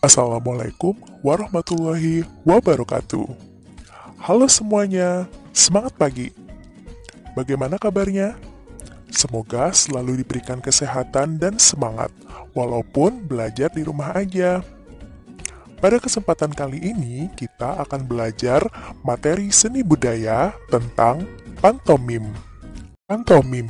Assalamualaikum warahmatullahi wabarakatuh. Halo semuanya, semangat pagi. Bagaimana kabarnya? Semoga selalu diberikan kesehatan dan semangat, walaupun belajar di rumah aja. Pada kesempatan kali ini, kita akan belajar materi seni budaya tentang pantomim. Pantomim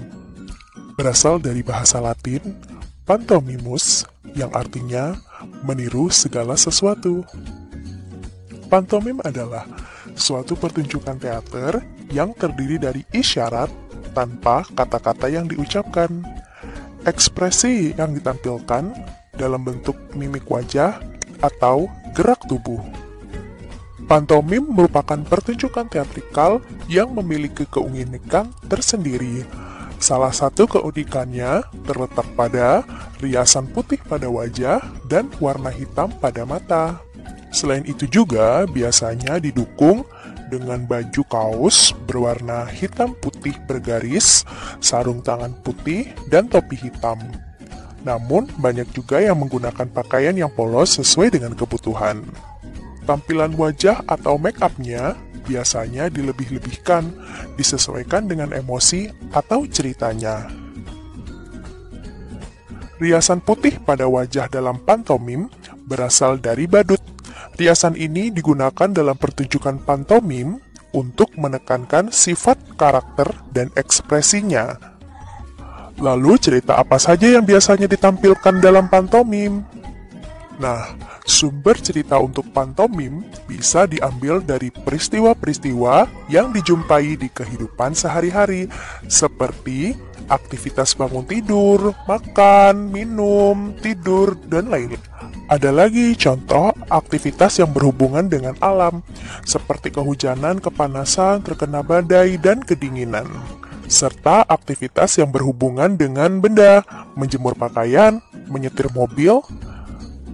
berasal dari bahasa Latin pantomimus, yang artinya meniru segala sesuatu. Pantomim adalah suatu pertunjukan teater yang terdiri dari isyarat tanpa kata-kata yang diucapkan. Ekspresi yang ditampilkan dalam bentuk mimik wajah atau gerak tubuh. Pantomim merupakan pertunjukan teatrikal yang memiliki keunikan tersendiri. Salah satu keunikannya terletak pada riasan putih pada wajah dan warna hitam pada mata. Selain itu juga biasanya didukung dengan baju kaos berwarna hitam putih bergaris, sarung tangan putih, dan topi hitam. Namun, banyak juga yang menggunakan pakaian yang polos sesuai dengan kebutuhan. Tampilan wajah atau make upnya biasanya dilebih-lebihkan, disesuaikan dengan emosi atau ceritanya. Riasan putih pada wajah dalam pantomim berasal dari badut. Riasan ini digunakan dalam pertunjukan pantomim untuk menekankan sifat karakter dan ekspresinya. Lalu cerita apa saja yang biasanya ditampilkan dalam pantomim? Nah, sumber cerita untuk pantomim bisa diambil dari peristiwa-peristiwa yang dijumpai di kehidupan sehari-hari, seperti aktivitas bangun tidur, makan, minum, tidur, dan lain-lain. Ada lagi contoh aktivitas yang berhubungan dengan alam, seperti kehujanan, kepanasan, terkena badai, dan kedinginan. Serta aktivitas yang berhubungan dengan benda, menjemur pakaian, menyetir mobil,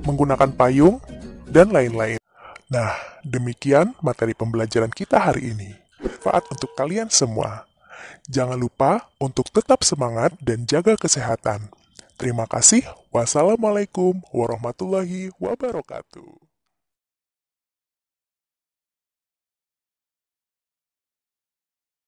menggunakan payung, dan lain-lain. Nah, demikian materi pembelajaran kita hari ini. Manfaat untuk kalian semua. Jangan lupa untuk tetap semangat dan jaga kesehatan. Terima kasih. Wassalamualaikum warahmatullahi wabarakatuh.